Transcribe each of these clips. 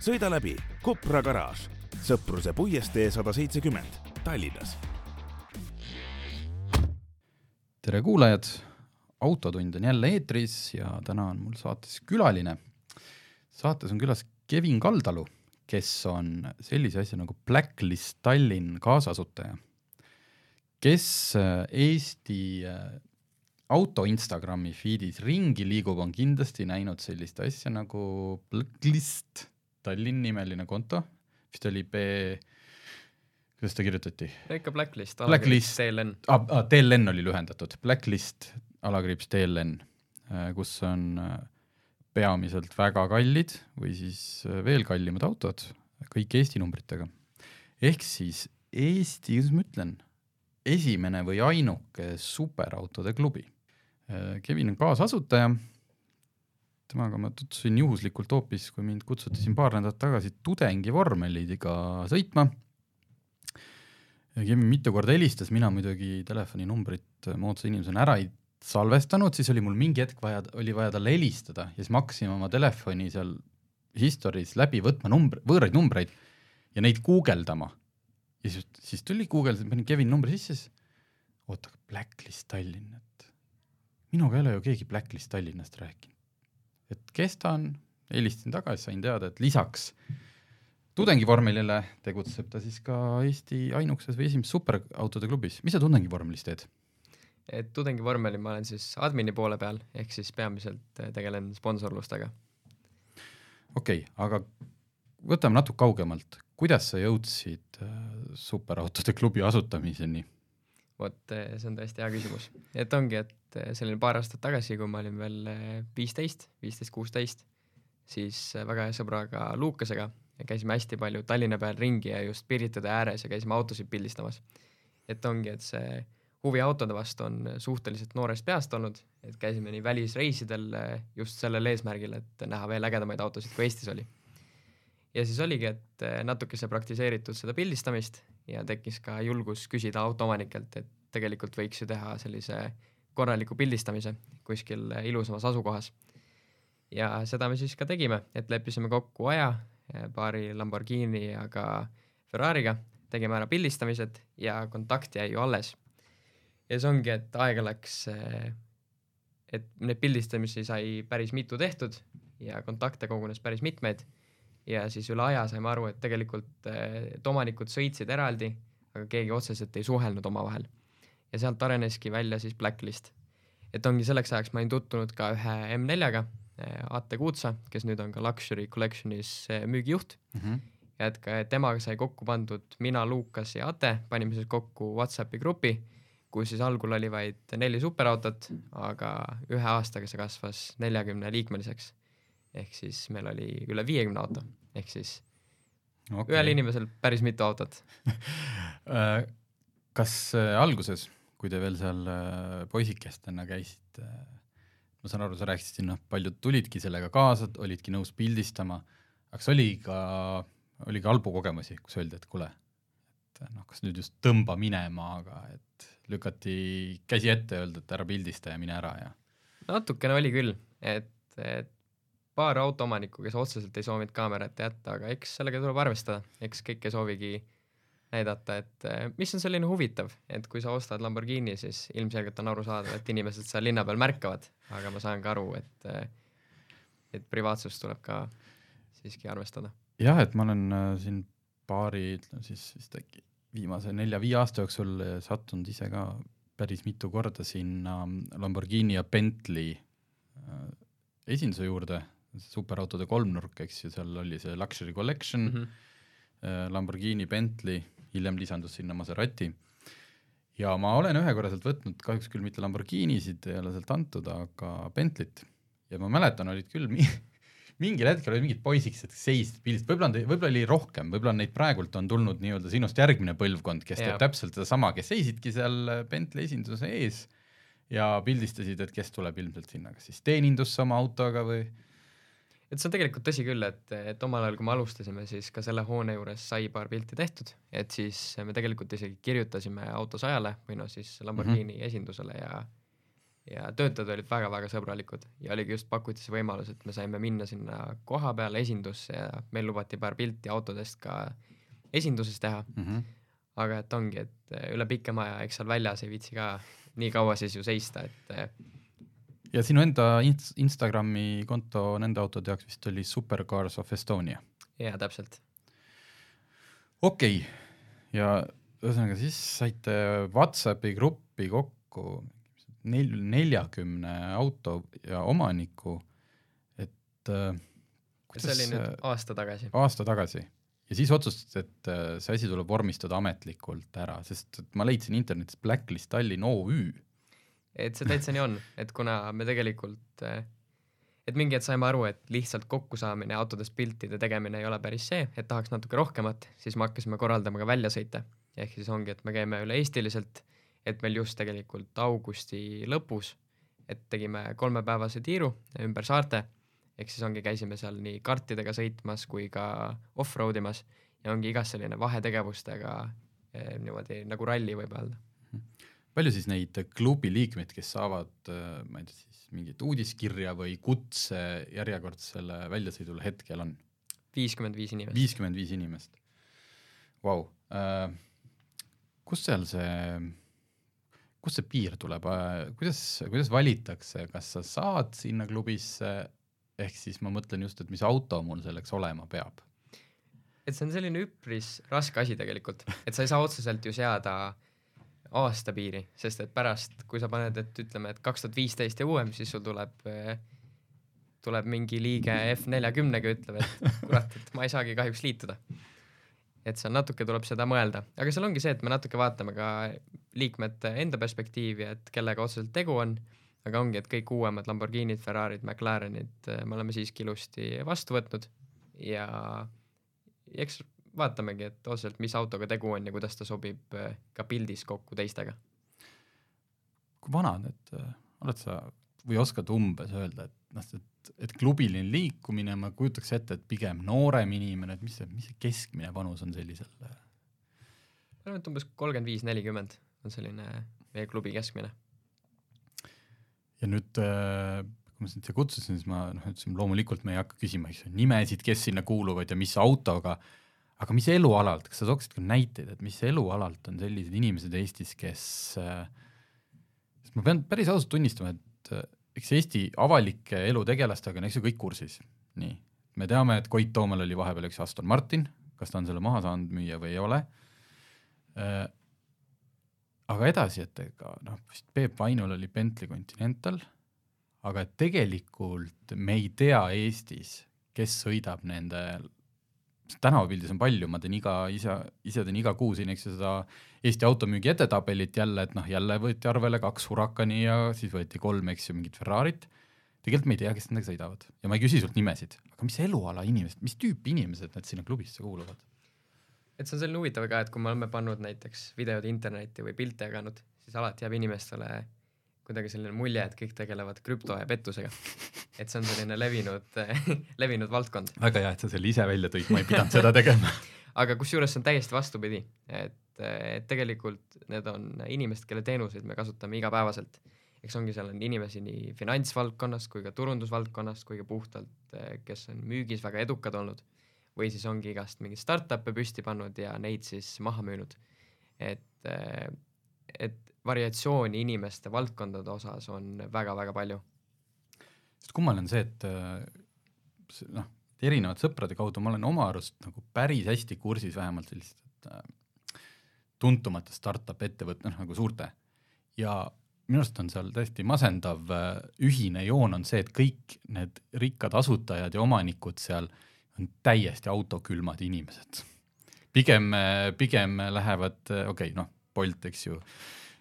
sõida läbi Kopra garaaž, Sõpruse puiestee sada seitsekümmend, Tallinnas. tere kuulajad, Autotund on jälle eetris ja täna on mul saates külaline. saates on külas Kevin Kaldalu, kes on sellise asja nagu Blacklist Tallinn kaasasutaja, kes äh, Eesti äh, auto Instagrami feed'is ringi liigub, on kindlasti näinud sellist asja nagu Blacklist Tallinn nimeline konto, vist oli B, kuidas ta kirjutati? ikka Blacklist, Blacklist, TLN ah,. Ah, TLN oli lühendatud, Blacklist alakriips TLN, äh, kus on äh, peamiselt väga kallid või siis äh, veel kallimad autod, kõik Eesti numbritega. ehk siis Eesti, kuidas ma ütlen, esimene või ainuke superautode klubi. Kevin on kaasasutaja temaga ma tutvusin juhuslikult hoopis, kui mind kutsuti siin paar nädalat tagasi tudengivormeliga sõitma. Kevin mitu korda helistas, mina muidugi telefoninumbrit moodsa inimesena ära ei salvestanud, siis oli mul mingi hetk vaja, oli vaja talle helistada ja siis ma hakkasin oma telefoni seal histories läbi võtma numbr-, võõraid numbreid ja neid guugeldama. ja siis, siis tuli guugeldada, panin Kevin numbri sisse, siis oota, Blacklist Tallinn, et minuga ei ole ju keegi Blacklist Tallinnast rääkinud et kes ta on, helistasin tagasi, sain teada, et lisaks tudengivormelile tegutseb ta siis ka Eesti ainukses või esimeses superautode klubis. mis sa tudengivormelis teed? et tudengivormeli ma olen siis admini poole peal, ehk siis peamiselt eh, tegelen sponsorlustega. okei okay,, aga võtame natuke kaugemalt, kuidas sa jõudsid eh, superautode klubi asutamiseni? Vot eh, see on tõesti hea küsimus, et ongi, et see oli paar aastat tagasi, kui ma olin veel eh, viisteist, viisteist, kuusteist, siis eh, väga hea sõbraga Lukasega käisime hästi palju Tallinna peal ringi ja just Pirita tee ääres ja käisime autosid pildistamas. et ongi, et see huvi autode vastu on suhteliselt noorest peast olnud, et käisime nii välisreisidel eh, just sellel eesmärgil, et näha veel ägedamaid autosid, kui Eestis oli. ja siis oligi, et natukese praktiseeritud seda pildistamist ja tekkis ka julgus küsida autoomanikelt, et tegelikult võiks ju teha sellise korraliku pildistamise kuskil ilusamas asukohas. ja seda me siis ka tegime, et leppisime kokku aja paari Lamborghini ja ka Ferrari'ga, tegime ära pildistamised ja kontakt jäi ju alles. ja see ongi, et aega läks, et neid pildistamisi sai päris mitu tehtud ja kontakte kogunes päris mitmeid ja siis üle aja saime aru, et tegelikult, eh, et omanikud sõitsid eraldi, aga keegi otseselt ei suhelnud omavahel ja sealt areneski välja siis Blacklist. et ongi selleks ajaks ma olin tutvunud ka ühe M4-ga, eh, Ate Kuutsa, kes nüüd on ka Luxury Collectionis eh, müügijuht mm. -hmm. ja et ka temaga sai kokku pandud mina, Lukas ja Ate, panime siis kokku Whatsappi grupi, kus siis algul oli vaid neli superautot, aga ühe aastaga see kasvas neljakümne liikmeliseks. Ehk siis meil oli üle viiekümne auto, ehk siis okay. ühel inimesel päris mitu autot äh, kas äh, alguses kui te veel seal äh, poisikestena käisite, ma saan aru, sa rääkisid siin, noh, paljud tulidki sellega kaasa, olidki nõus pildistama, aga kas oli ka, oli ka halbu kogemusi, kus öeldi, et kuule, et noh, kas nüüd just tõmba minema, aga et lükati käsi ette öeldi, et ära pildista ja mine ära ja natukene oli küll, et, et paar autoomanikku, kes otseselt ei soovinud kaamerat jätta, aga eks sellega tuleb arvestada, eks kõik ei soovigi näidata, et eh, mis on selline huvitav, et kui sa ostad Lamborghini, siis ilmselgelt on arusaadav, et inimesed seal linna peal märkavad, aga ma saan ka aru, et eh, et privaatsust tuleb ka siiski arvestada. jah, et ma olen äh, siin paari, ütleme siis vist äkki viimase nelja-viie aasta jooksul sattunud ise ka päris mitu korda sinna Lamborghini ja Bentley esinduse juurde, superautode kolmnurk, eks ju, seal oli see Luxury Collection mm, -hmm. Lamborghini, Bentley hiljem lisandus sinna Maserati. ja ma olen ühe korra sealt võtnud, kahjuks küll mitte Lamborghinisid ei ole sealt antud, aga Bentley't. ja ma mäletan, olid küll mi mingil hetkel olid mingid poisikesed, kes seisid pildist, võib-olla on, võib-olla oli rohkem, võib-olla neid praegult on tulnud nii-öelda sinust järgmine põlvkond, kes teeb täpselt sedasama, kes seisidki seal Bentley esinduse ees ja pildistasid, et kes tuleb ilmselt sinna, kas siis teenindusse oma autoga või et see on tegelikult tõsi küll, et, et omal ajal, kui me alustasime, siis ka selle hoone juures sai paar pilti tehtud, et siis me tegelikult isegi kirjutasime autosajale või noh, siis Lamborghini mm -hmm. esindusele ja ja töötajad olid väga-väga sõbralikud ja oligi just pakuti see võimalus, et me saime minna sinna koha peale esindusse ja meil lubati paar pilti autodest ka esinduses teha, mm? -hmm. aga et ongi, et üle pikema aja, eks seal väljas ei viitsi ka nii kaua siis ju seista, et ja sinu enda inst Instagrami konto nende autode jaoks vist oli Supercars of Estonia. jaa, täpselt. okei okay., ja ühesõnaga siis saite Whatsappi gruppi kokku nel-, neljakümne auto ja omaniku, et äh, see oli nüüd aasta tagasi. aasta tagasi. ja siis otsustasite, et äh, see asi tuleb vormistada ametlikult ära, sest et ma leidsin internetis Blacklist Tallinn OÜ et see täitsa nii on, et kuna me tegelikult, et mingi hetk saime aru, et lihtsalt kokkusaamine, autodest piltide tegemine ei ole päris see, et tahaks natuke rohkemat, siis me hakkasime korraldama ka väljasõite. ehk siis ongi, et me käime üle-eestiliselt, et meil just tegelikult augusti lõpus, et tegime kolmepäevase tiiru ümber saarte, ehk siis ongi, käisime seal nii kartidega sõitmas kui ka off-road imas ja ongi igas selline vahetegevustega eh, niimoodi nagu ralli võib öelda palju siis neid klubi liikmeid, kes saavad, ma ei tea, siis mingit uudiskirja või kutse järjekordsele väljasõidule hetkel on? viiskümmend viis inimest. viiskümmend viis inimest. Vau, kus seal see, kust see piir tuleb, kuidas, kuidas valitakse, kas sa saad sinna klubisse, ehk siis ma mõtlen just, et mis auto mul selleks olema peab? et see on selline üpris raske asi tegelikult, et sa ei saa otseselt ju seada aastapiiri, sest et pärast, kui sa paned, et ütleme, et kaks tuhat viisteist ja uuem, siis sul tuleb, tuleb mingi liige F40-ga, ütleb, et kurat, et ma ei saagi kahjuks liituda. et seal natuke tuleb seda mõelda, aga seal ongi see, et me natuke vaatame ka liikmete enda perspektiivi, et kellega otseselt tegu on, aga ongi, et kõik uuemad Lamborghinid, Ferrarid, McLarenid me oleme siiski ilusti vastu võtnud. Ja eks vaatamegi, et otseselt, mis autoga tegu on ja kuidas ta sobib äh, ka pildis kokku teistega. kui vana need, äh, oled sa või oskad umbes öelda, et noh, et, et klubiline liikumine, ma kujutaks ette, et pigem noorem inimene, et mis see, mis see keskmine vanus on sellisel? ma arvan, et umbes kolmkümmend viis, nelikümmend on selline meie klubi keskmine. ja nüüd äh, kui ma sind siia kutsusin, siis ma noh, ütlesin loomulikult me ei hakka küsima, eks ju, nimesid, kes sinna kuuluvad ja mis autoga aga mis elualalt, kas sa tooksid ka näiteid, et mis elualalt on sellised inimesed Eestis, kes äh,, sest ma pean päris ausalt tunnistama, et äh, eks Eesti avalike elu tegelastega on eks ju kõik kursis, nii. me teame, et Koit Toomal oli vahepeal üks Aston Martin, kas ta on selle maha saanud müüa või ei ole äh,, aga edasi, et ega noh, vist Peep Vainul oli Bentley Continental, aga tegelikult me ei tea Eestis, kes sõidab nende tänavapildis on palju, ma teen iga, ise, ise teen iga kuu siin, eks ju, seda Eesti automüügi edetabelit jälle, et noh, jälle võeti arvele kaks Huracani ja siis võeti kolm, eks ju, mingit Ferrarit. tegelikult me ei tea, kes nendega sõidavad ja ma ei küsi sult nimesid, aga mis eluala inimesed, mis tüüpi inimesed need sinna klubisse kuuluvad? et see on selline huvitav ka, et kui me oleme pannud näiteks videod internetti või pilte jaganud, siis alati jääb inimestele kuidagi selline mulje, et kõik tegelevad krüpto ja pettusega. et see on selline levinud levinud valdkond. väga hea, et sa selle ise välja tõid, ma ei pidanud seda tegema aga kusjuures see on täiesti vastupidi, et, et tegelikult need on inimesed, kelle teenuseid me kasutame igapäevaselt. eks ongi, seal on inimesi nii finantsvaldkonnast kui ka turundusvaldkonnast kui ka puhtalt, kes on müügis väga edukad olnud või siis ongi igast mingeid startup'e püsti pannud ja neid siis maha müünud. et, et variatsiooni inimeste valdkondade osas on väga-väga palju. sest kummaline on see, et äh, noh, erinevate sõprade kaudu ma olen oma arust nagu päris hästi kursis vähemalt selliste äh, tuntumate startup ettevõtte, noh nagu suurte ja minu arust on seal täiesti masendav äh, ühine joon on see, et kõik need rikkad asutajad ja omanikud seal on täiesti autokülmad inimesed. pigem, pigem lähevad, okei okay,, noh, Bolt, eks ju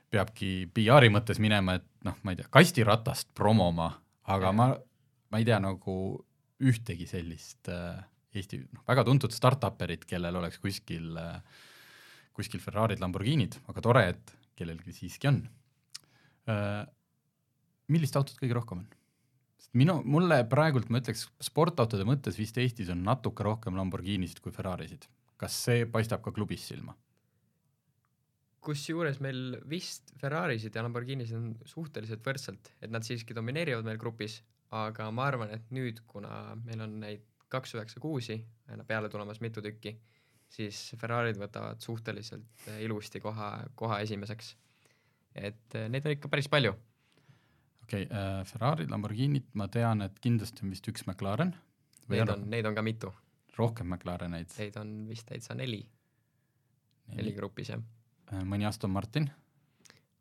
peabki PR-i mõttes minema, et noh, ma ei tea, kastiratast promoma, aga ja. ma, ma ei tea, nagu ühtegi sellist äh, Eesti noh, väga tuntud startup'erit, kellel oleks kuskil äh,, kuskil Ferrari'd, Lamborghinid, aga tore, et kellelgi siiski on äh,. millist autot kõige rohkem on? sest minu, mulle praegult ma ütleks, sportautode mõttes vist Eestis on natuke rohkem Lamborghinisid kui Ferrarisid. kas see paistab ka klubis silma? Kusjuures meil vist Ferrarisid ja Lamborghinisid on suhteliselt võrdselt, et nad siiski domineerivad meil grupis, aga ma arvan, et nüüd, kuna meil on neid kaks üheksa kuusi peale tulemas mitu tükki, siis Ferrarid võtavad suhteliselt eh, ilusti koha, koha esimeseks. et eh, neid on ikka päris palju. okei okay, äh,, Ferrari, Lamborghinid, ma tean, et kindlasti on vist üks McLaren. Neid on, neid on ka mitu. rohkem McLareneid? Neid on vist täitsa neli, neli grupis, jah mõni Aston Martin?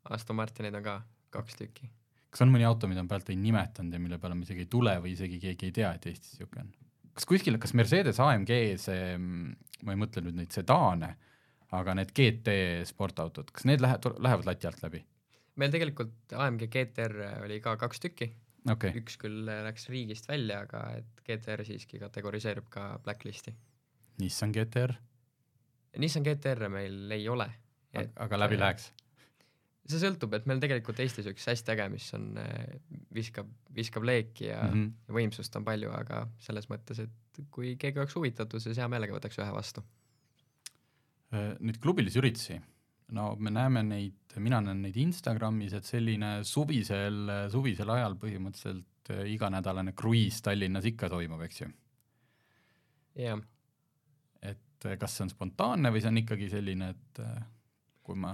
Aston Martineid on ka kaks tükki. kas on mõni auto, mida ma pealt ei nimetanud ja mille peale ma isegi ei tule või isegi keegi ei tea, et Eestis niisugune on? kas kuskil, kas Mercedes AMG see, ma ei mõtle nüüd neid sedaane, aga need GT sportautod, kas need lähevad, lähevad lati alt läbi? meil tegelikult AMG GTR oli ka kaks tükki okay.. üks küll läks riigist välja, aga et GTR siiski kategoriseerub ka Blacklisti. Nissan GTR? Nissan GTR meil ei ole et aga läbi äh, läheks? see sõltub, et meil tegelikult Eestis üks hästi äge, mis on, äh, viskab, viskab leeki ja mm -hmm. võimsust on palju, aga selles mõttes, et kui keegi oleks huvitatud, siis hea meelega võtaks ühe vastu. Äh, nüüd klubilisi üritusi, no me näeme neid, mina näen neid Instagramis, et selline suvisel, suvisel ajal põhimõtteliselt iganädalane kruiis Tallinnas ikka toimub, eks ju? jah. et kas see on spontaanne või see on ikkagi selline, et kui ma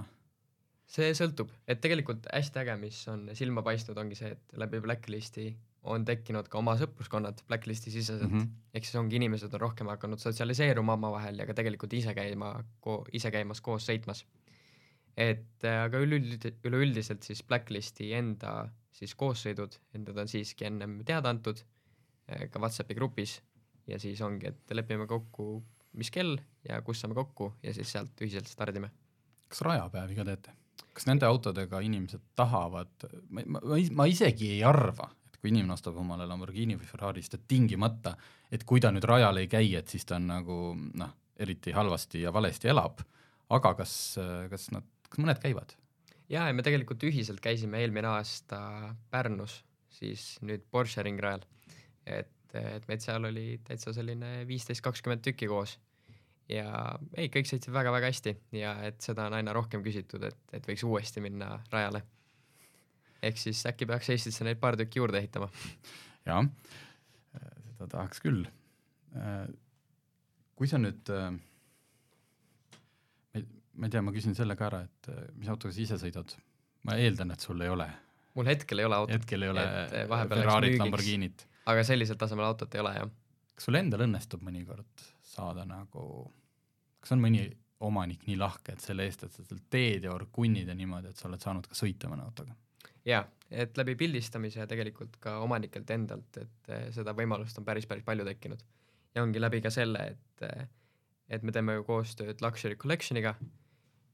see sõltub, et tegelikult hästi äge, mis on silma paistnud, ongi see, et läbi Blacklisti on tekkinud ka oma sõpruskonnad Blacklisti siseselt mm -hmm. ehk siis ongi inimesed on rohkem hakanud sotsialiseeruma omavahel ja ka tegelikult ise käima, ise käimas koos sõitmas. et äh, aga üleüld-, üleüldiselt siis Blacklisti enda siis koossõidud, et need on siiski ennem teada antud äh, ka Whatsappi grupis ja siis ongi, et lepime kokku, mis kell ja kus saame kokku ja siis sealt ühiselt stardime kas rajapäevi ka teete? kas nende autodega inimesed tahavad, ma, ma, ma isegi ei arva, et kui inimene ostab omale Lamborghini või Ferrari, siis ta tingimata, et kui ta nüüd rajal ei käi, et siis ta on nagu noh, eriti halvasti ja valesti elab, aga kas, kas nad, kas mõned käivad? jaa, ja me tegelikult ühiselt käisime eelmine aasta Pärnus, siis nüüd Porsche ringrajal. et, et meid seal oli täitsa selline viisteist, kakskümmend tükki koos ja ei, kõik sõitsid väga-väga hästi ja et seda on aina rohkem küsitud, et, et võiks uuesti minna rajale. ehk siis äkki peaks Eestisse neid paar tükki juurde ehitama. jah, seda tahaks küll. kui sa nüüd, ma ei tea, ma küsin selle ka ära, et mis autoga sa ise sõidad? ma eeldan, et sul ei ole. mul hetkel ei ole autot. hetkel ei ole Ferrari't, Lamborghinit. aga sellisel tasemel autot ei ole, jah. kas sul endal õnnestub mõnikord saada nagu, kas on mõni omanik nii lahke, et selle eest, et sa seal teed ja orgunnid ja niimoodi, et sa oled saanud ka sõita mõne autoga? jaa, et läbi pildistamise ja tegelikult ka omanikelt endalt, et eh, seda võimalust on päris, päris palju tekkinud. ja ongi läbi ka selle, et, eh, et me teeme ju koostööd Luxury Collectioniga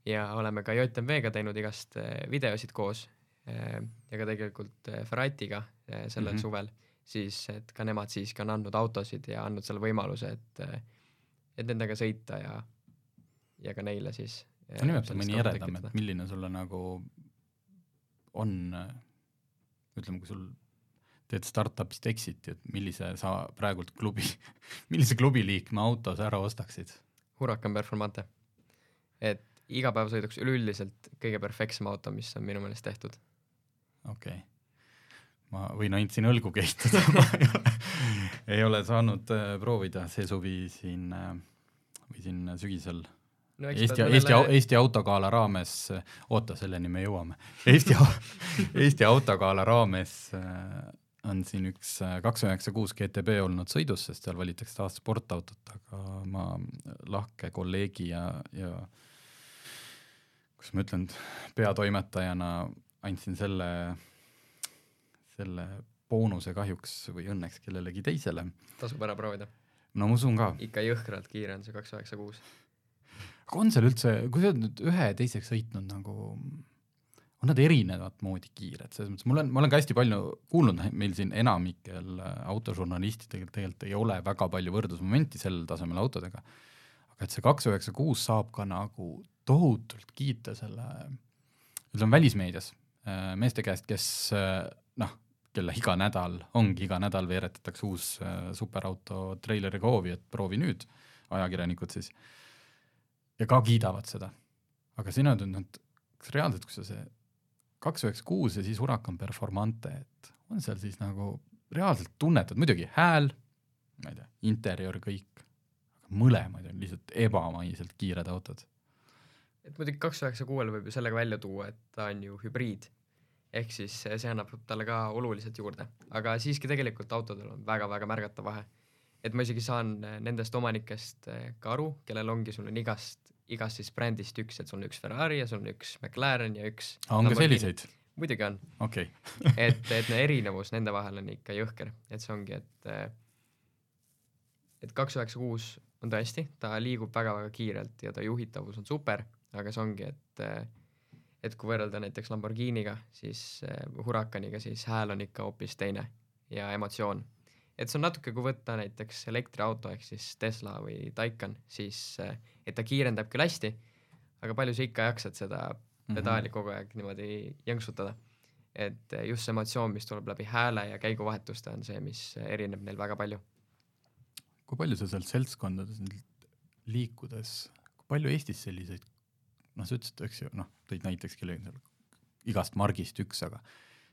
ja oleme ka JMV-ga teinud igast eh, videosid koos ja ka tegelikult Ferratiga sellel mm -hmm. suvel, siis et ka nemad siiski on andnud autosid ja andnud selle võimaluse, et et nendega sõita ja, ja ka neile siis. no nimeta mõni eredam, et milline sulle nagu on, ütleme, kui sul teed startup'ist exit'i, et millise sa praegult klubi millise klubi liikme auto sa ära ostaksid? Huracan Performante. et igapäevasõiduks üleüldiselt kõige perfektsem auto, mis on minu meelest tehtud. okei okay ma võin ainult siin õlgu kehitada ma ei ole, ei ole saanud äh, proovida see suvi siin äh, või siin sügisel no, Eesti, Eesti, Eesti autogala raames, oota, selleni me jõuame. Eesti, Eesti autogala raames äh, on siin üks kaks üheksa kuus GTB olnud sõidus, sest seal valitakse taas sportautot, aga ma lahke kolleegi ja, ja kuidas ma ütlen, peatoimetajana andsin selle selle boonuse kahjuks või õnneks kellelegi teisele. tasub ära proovida. no ma usun ka. ikka jõhkralt kiire on see kaks üheksa kuus. aga on seal üldse, kui sa oled nüüd ühe teiseks sõitnud nagu, on nad erinevat moodi kiired, selles mõttes mul on, ma olen ka hästi palju kuulnud, meil siin enamikel äh, autožurnalistidel tegelikult ei ole väga palju võrdlusmomenti sellel tasemel autodega, aga et see kaks üheksa kuus saab ka nagu tohutult kiita selle, ütleme välismeedias äh, meeste käest, kes äh, noh, kelle iga nädal, ongi iga nädal veeretatakse uus superauto treileriga hoovi, et proovi nüüd, ajakirjanikud siis, ja ka kiidavad seda. aga sina ütled, noh, kas reaalselt, kui sa see kaks üheksa kuus ja siis Huracan Performante, et on seal siis nagu reaalselt tunnetad, muidugi hääl, ma ei tea, interjöör, kõik, aga mõlemad on lihtsalt ebamaiselt kiired autod. et muidugi kaks üheksa kuuele võib ju sellega välja tuua, et ta on ju hübriid, ehk siis see annab talle ka oluliselt juurde, aga siiski tegelikult autodel on väga-väga märgatav vahe. et ma isegi saan nendest omanikest ka aru, kellel ongi, sul on igast igast siis brändist üks, et sul on üks Ferrari ja sul on üks McLaren ja üks on ka selliseid? muidugi on okay. et, et erinevus nende vahel on ikka jõhker, et see ongi, et et kaks üheksa kuus on tõesti, ta liigub väga-väga kiirelt ja ta juhitavus on super, aga see ongi, et et kui võrrelda näiteks Lamborghiniga, siis Huracaniga, siis hääl on ikka hoopis teine ja emotsioon et see on natuke, kui võtta näiteks elektriauto ehk siis Tesla või Taycan, siis et ta kiirendab küll hästi, aga palju sa ikka jaksad seda mhm. pedaali mm -hmm. kogu aeg niimoodi jõnksutada. et just see emotsioon, mis tuleb läbi hääle ja käiguvahetuste, on see, mis erineb neil väga palju. kui palju sa seal seltskondades liikudes, kui palju Eestis selliseid, noh, sa ütlesid, eks ju, noh, tõid näiteks kellegi seal igast margist üks, aga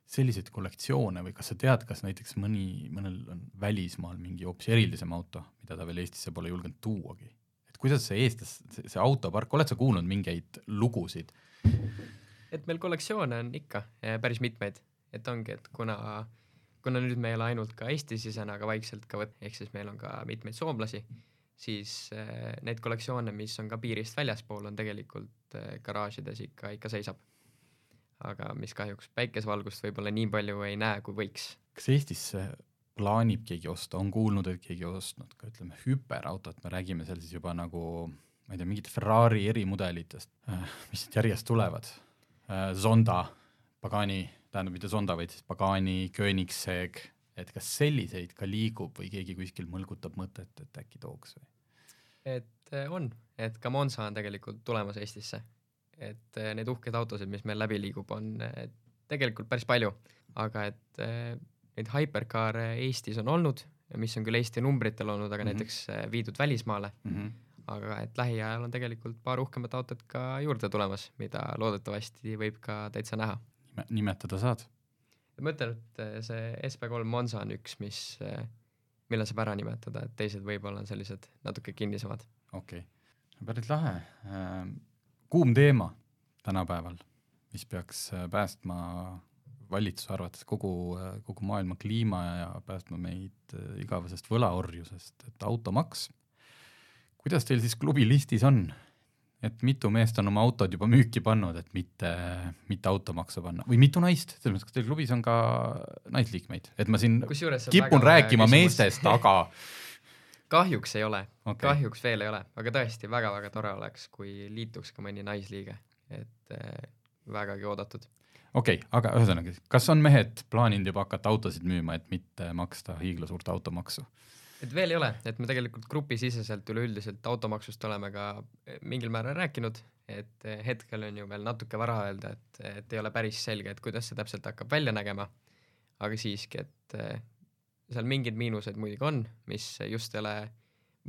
selliseid kollektsioone või kas sa tead, kas näiteks mõni, mõnel on välismaal mingi hoopis erilisem auto, mida ta veel Eestisse pole julgenud tuuagi? et kuidas see eestlas, see autopark, oled sa kuulnud mingeid lugusid? et meil kollektsioone on ikka päris mitmeid, et ongi, et kuna, kuna nüüd me ei ole ainult ka Eesti-sisene, aga vaikselt ka võt-, ehk siis meil on ka mitmeid soomlasi, siis äh, neid kollektsioone, mis on ka piirist väljaspool, on tegelikult äh, garaažides ikka, ikka seisab aga mis kahjuks päikesevalgust võib-olla nii palju ei näe, kui võiks. kas Eestisse plaanib keegi osta, on kuulnud, et keegi ostnud ka ütleme hüperautot, me räägime seal siis juba nagu ma ei tea, mingit Ferrari erimudelitest, äh, mis järjest tulevad, Zonda, Pagani, tähendab mitte Zonda, vaid siis Pagani, Koenigsegg, et kas selliseid ka liigub või keegi kuskil mõlgutab mõtet, et äkki tooks või? et äh, on, et ka Monza on tegelikult tulemas Eestisse et eh, neid uhkeid autosid, mis meil läbi liigub, on eh, tegelikult päris palju, aga et neid hypercar'e Eestis on olnud, mis on küll Eesti numbritel olnud, aga mm -hmm. näiteks viidud välismaale mm. -hmm. aga et lähiajal on tegelikult paar uhkemat autot ka juurde tulemas, mida loodetavasti võib ka täitsa näha. nimetada saad? Ma ütlen, et see SB3 Monza on üks, mis, mille saab ära nimetada, et teised võib-olla on sellised natuke kinnisemad. okei okay., päris lahe ähm kuum teema tänapäeval, mis peaks äh, päästma valitsuse arvates kogu, kogu maailma kliima ja päästma meid igavesest võlaorjusest, et automaks. kuidas teil siis klubi listis on, et mitu meest on oma autod juba müüki pannud, et mitte, mitte automaksu panna või mitu naist, selles mõttes, kas teil klubis on ka naisliikmeid, et ma siin kipun rääkima meestest, aga kahjuks ei ole okay., kahjuks veel ei ole, aga tõesti väga-väga tore oleks, kui liituks ka mõni naisliige, et äh, vägagi oodatud. okei okay,, aga ühesõnaga, kas on mehed plaaninud juba hakata autosid müüma, et mitte maksta hiiglasuurt automaksu? Et veel ei ole, et me tegelikult grupisiseselt üleüldiselt automaksust oleme ka eh, mingil määral rääkinud, et eh, hetkel on ju veel natuke vara öelda, et, et ei ole päris selge, et kuidas see täpselt hakkab välja nägema, aga siiski, et seal mingeid miinuseid muidugi on, mis just ei ole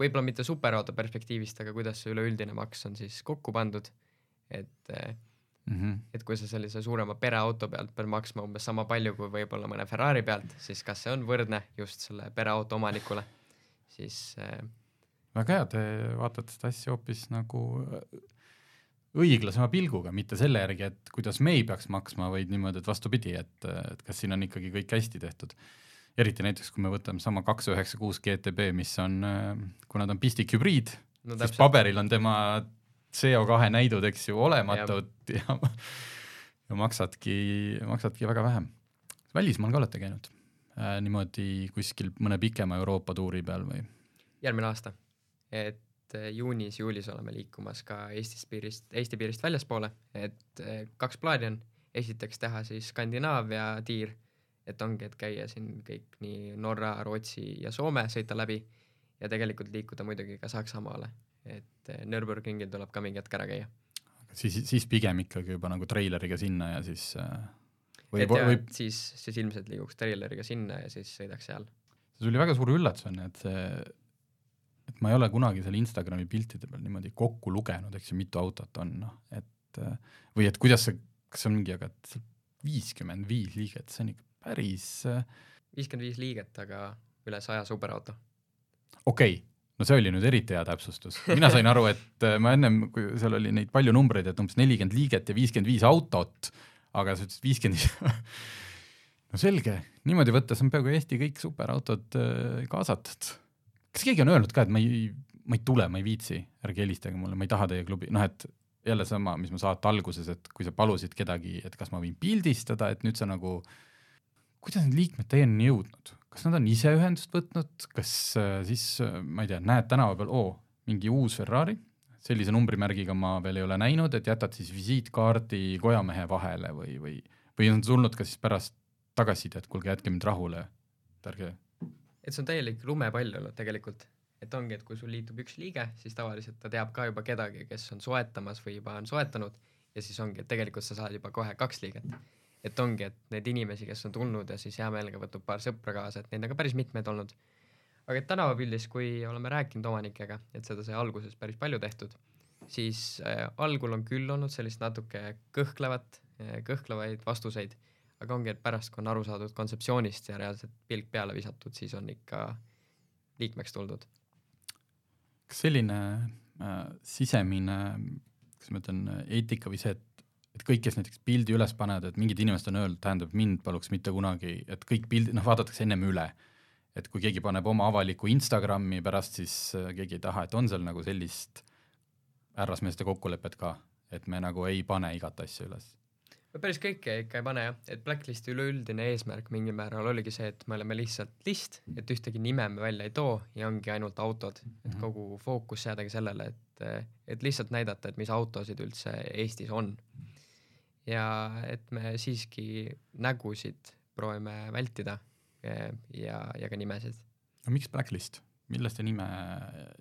võib-olla mitte superauto perspektiivist, aga kuidas see üleüldine maks on siis kokku pandud, et mm -hmm. et kui sa sellise suurema pereauto pealt pead maksma umbes sama palju kui võib-olla mõne Ferrari pealt, siis kas see on võrdne just selle pereauto omanikule, siis äh, väga hea, te vaatate seda asja hoopis nagu äh, õiglasema pilguga, mitte selle järgi, et kuidas me ei peaks maksma, vaid niimoodi, et vastupidi, et, et kas siin on ikkagi kõik hästi tehtud. Eriti näiteks, kui me võtame sama kaks üheksa kuus GTB, mis on, äh, kuna ta on pistikhübriid no,, siis paberil on tema CO2 näidud, eks ju, olematud ja, ja, ja maksadki, maksadki väga vähe. välismaal ka olete käinud äh, niimoodi kuskil mõne pikema Euroopa tuuri peal või? järgmine aasta, et äh, juunis-juulis oleme liikumas ka Eestist piirist, Eesti piirist väljaspoole, et äh, kaks plaani on, esiteks teha siis Skandinaavia tiir, et ongi, et käia siin kõik nii Norra, Rootsi ja Soome, sõita läbi ja tegelikult liikuda muidugi ka Saksamaale, et eh, Nürburgringil tuleb ka mingi hetk ära käia. siis, siis pigem ikkagi juba nagu treileriga sinna ja siis äh, või, et või..., siis, siis ilmselt liiguks treileriga sinna ja siis sõidaks seal. see oli väga suur üllatus on ju, et see, et ma ei ole kunagi seal Instagrami piltide peal niimoodi kokku lugenud, eks ju, mitu autot on, noh, et või et kuidas see kas see on mingi, aga viiskümmend viis liiget, see on ikka päris äh, viiskümmend viis liiget, aga üle saja superauto. okei okay., no see oli nüüd eriti hea täpsustus, mina sain aru, et äh, ma ennem, kui seal oli neid palju numbreid, et umbes nelikümmend liiget ja viiskümmend viis autot, aga sa ütlesid viiskümmend viis no selge, niimoodi võttes on peaaegu Eesti kõik superautod äh, kaasatud. kas keegi on öelnud ka, et ma ei, ma ei tule, ma ei viitsi, ärge helistage mulle, ma ei taha teie klubi, noh et jälle sama, mis ma saate alguses, et kui sa palusid kedagi, et kas ma võin pildistada, et nüüd sa nagu, kuidas need liikmed teieni jõudnud, kas nad on ise ühendust võtnud, kas äh, siis äh, ma ei tea, näed tänava peal, oo, mingi uus Ferrari, sellise numbrimärgiga ma veel ei ole näinud, et jätad siis visiitkaardi kojamehe vahele või, või, või on tulnud ka siis pärast tagasisidet, kuulge, jätke mind rahule, et ärge. et see on täielik lumepall olnud tegelikult et ongi, et kui sul liitub üks liige, siis tavaliselt ta teab ka juba kedagi, kes on soetamas või juba on soetanud ja siis ongi, et tegelikult sa saad juba kohe kaks liiget. et ongi, et neid inimesi, kes on tulnud ja siis hea meelega võtab paar sõpra kaasa, et neid on ka päris mitmeid olnud. Aga tänavapildis, kui oleme rääkinud omanikega, et seda sai alguses päris palju tehtud, siis äh, algul on küll olnud sellist natuke kõhklevat äh,, kõhklevaid vastuseid, aga ongi, et pärast, kui on aru saadud kontseptsioonist ja reaalselt pilk peale visatud, siis on ikka liikmeks tuldud kas selline äh, sisemine, kuidas ma ütlen, eetika või see, et, et kõik, kes näiteks pildi üles panevad, et mingid inimesed on öelnud, tähendab mind paluks mitte kunagi, et kõik pildid, noh, vaadatakse ennem üle. Et kui keegi paneb oma avaliku Instagrami pärast, siis äh, keegi ei taha, et on seal nagu sellist härrasmeeste kokkulepet ka, et me nagu ei pane igat asja üles päris kõike ikka ei pane jah, et Blacklisti üleüldine eesmärk mingil määral oligi see, et me oleme lihtsalt list, et ühtegi nime me välja ei too ja ongi ainult autod, et mhm. kogu fookus jäädagi sellele, et, et lihtsalt näidata, et mis autosid üldse Eestis on. ja et me siiski nägusid proovime vältida ja, ja ka nimesid. no miks Blacklist, millest see nime,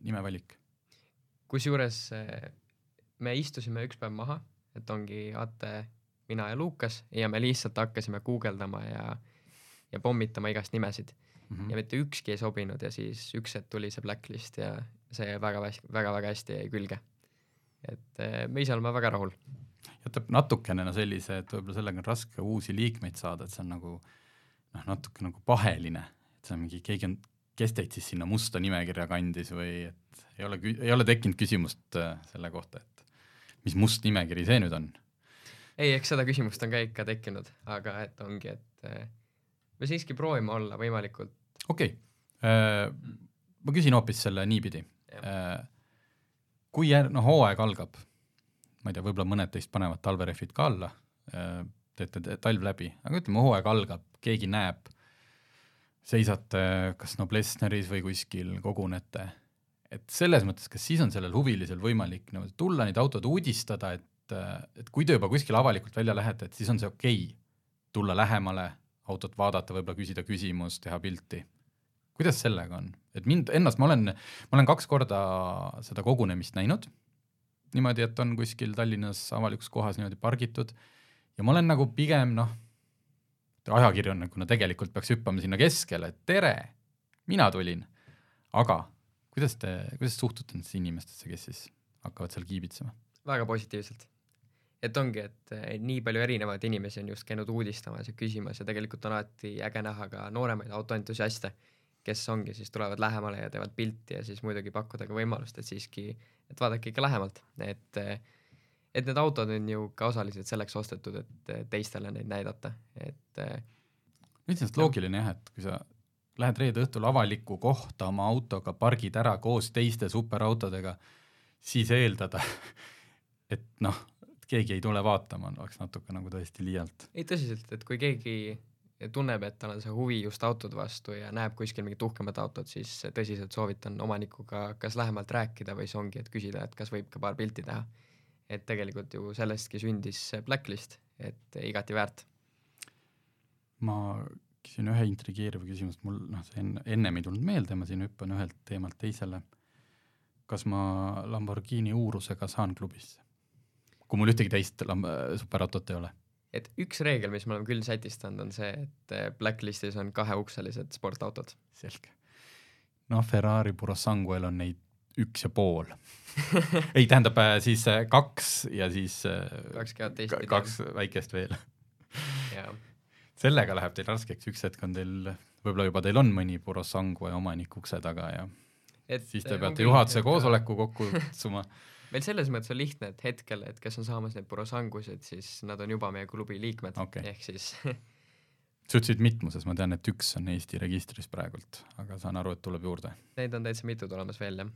nimevalik? kusjuures me istusime üks päev maha, et ongi Ate mina ja Lukas ja me lihtsalt hakkasime guugeldama ja, ja pommitama igast nimesid mm. -hmm. ja mitte ükski ei sobinud ja siis üks hetk tuli see blacklist ja see väga, väga, väga hästi jäi külge. et eh, me ise oleme väga rahul. jätab natukene no sellise, et võib-olla sellega on raske uusi liikmeid saada, et see on nagu noh, natuke nagu paheline, et see on mingi, keegi on, kes teid siis sinna musta nimekirja kandis või et ei ole, ei ole tekkinud küsimust eh, selle kohta, et mis must nimekiri see nüüd on ei, eks seda küsimust on ka ikka tekkinud, aga et ongi, et äh, me siiski proovime olla võimalikult. okei okay. äh,, ma küsin hoopis selle niipidi. Äh, kui jär-, noh, hooaeg algab, ma ei tea, võib-olla mõned teist panevad talverehvid ka alla äh,, teete talv läbi, aga ütleme, hooaeg algab, keegi näeb, seisate kas Noblessneris või kuskil, kogunete, et selles mõttes, kas siis on sellel huvilisel võimalik niimoodi tulla, neid autod uudistada, et et, kui te juba kuskile avalikult välja lähete, et siis on see okei okay, tulla lähemale, autot vaadata, võib-olla küsida küsimus, teha pilti. kuidas sellega on, et mind ennast, ma olen, ma olen kaks korda seda kogunemist näinud, niimoodi, et on kuskil Tallinnas avalikus kohas niimoodi pargitud ja ma olen nagu pigem noh, ajakirjanikuna tegelikult peaks hüppama sinna keskele, et tere, mina tulin, aga kuidas te, kuidas suhtute nendesse inimestesse, kes siis hakkavad seal kiibitsema? väga positiivselt. Et ongi, et nii palju erinevaid inimesi on just käinud uudistamas ja küsimas ja tegelikult on alati äge näha ka nooremaid autoentusiaste, kes ongi siis tulevad lähemale ja teevad pilti ja siis muidugi pakkuda ka võimalust, et siiski, et vaadake ikka lähemalt, et et need autod on ju ka osaliselt selleks ostetud, et teistele neid näidata, et iseenesest loogiline jah, et kui sa lähed reede õhtul avalikku kohta oma autoga, pargid ära koos teiste superautodega, siis eeldada, et noh, keegi ei tule vaatama, oleks natuke nagu tõesti liialt. ei tõsiselt, et kui keegi tunneb, et tal on see huvi just autode vastu ja näeb kuskil mingit uhkemat autot, siis tõsiselt soovitan omanikuga kas lähemalt rääkida või siis ongi, et küsida, et kas võib ka paar pilti teha. Et tegelikult ju sellestki sündis Blacklist, et igati väärt. ma küsin ühe intrigeeriva küsimust, mul noh, see enne, ennem ei tulnud meelde, ma siin hüppan ühelt teemalt teisele. kas ma Lamborghini uurusega saan klubisse? kui mul ühtegi teist lam-, superautot ei ole et üks reegel, mis me oleme küll sätistanud, on see, et Blacklistis on kaheukselised sportautod. selge. noh, Ferrari Purosanguel on neid üks ja pool ei, tähendab äh, siis äh, kaks ja siis äh, kaks käivad teistpidi. kaks väikest veel sellega läheb teil raskeks, üks hetk on teil, võib-olla juba teil on mõni Purosangue omanik ukse taga ja et siis te peate juhatuse koosoleku kokku kutsuma meil selles mõttes on lihtne, et hetkel, et kes on saamas neid Purosangusid, siis nad on juba meie klubi liikmed okay., ehk siis sa ütlesid mitmuses, ma tean, et üks on Eesti registris praegult, aga saan aru, et tuleb juurde. Neid on täitsa mitu tulemas veel, jah.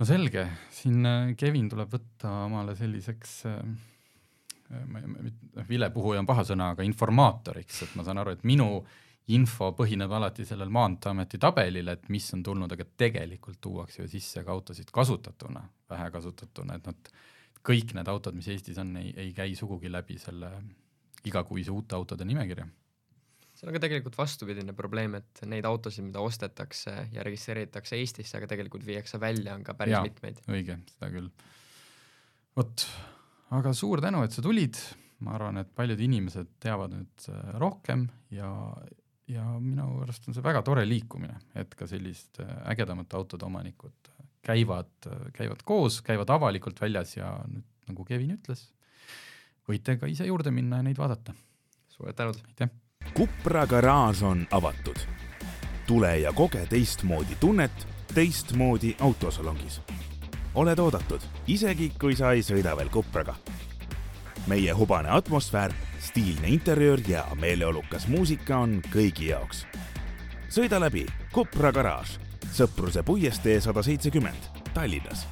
No selge, siin äh, Kevin tuleb võtta omale selliseks äh, ma ei, vilepuhuja on paha sõna, aga informaatoriks, et ma saan aru, et minu äh, info põhineb alati sellel Maanteeameti tabelil, et mis on tulnud, aga tegelikult tuuakse ju sisse ka autosid kasutatuna, vähe kasutatuna, et nad, kõik need autod, mis Eestis on, ei, ei käi sugugi läbi selle igakuise uute autode nimekirja. See on ka tegelikult vastupidine probleem, et neid autosid, mida ostetakse ja registreeritakse Eestisse, aga tegelikult viiakse välja, on ka päris ja, mitmeid. õige, seda küll. vot, aga suur tänu, et sa tulid, ma arvan, et paljud inimesed teavad nüüd äh, rohkem ja, ja minu arust on see väga tore liikumine, et ka sellist äh, ägedamate autode omanikud käivad, käivad koos, käivad avalikult väljas ja nüüd nagu Kevin ütles, võite ka ise juurde minna ja neid vaadata. suured tänud! aitäh! Kupra garaaž on avatud. tule ja koge teistmoodi tunnet teistmoodi autosalongis. oled oodatud, isegi kui sa ei sõida veel Kupraga. meie hubane atmosfäär stiilne interjöör ja meeleolukas muusika on kõigi jaoks. sõida läbi Kopra garaaž, Sõpruse puiestee sada seitsekümmend, Tallinnas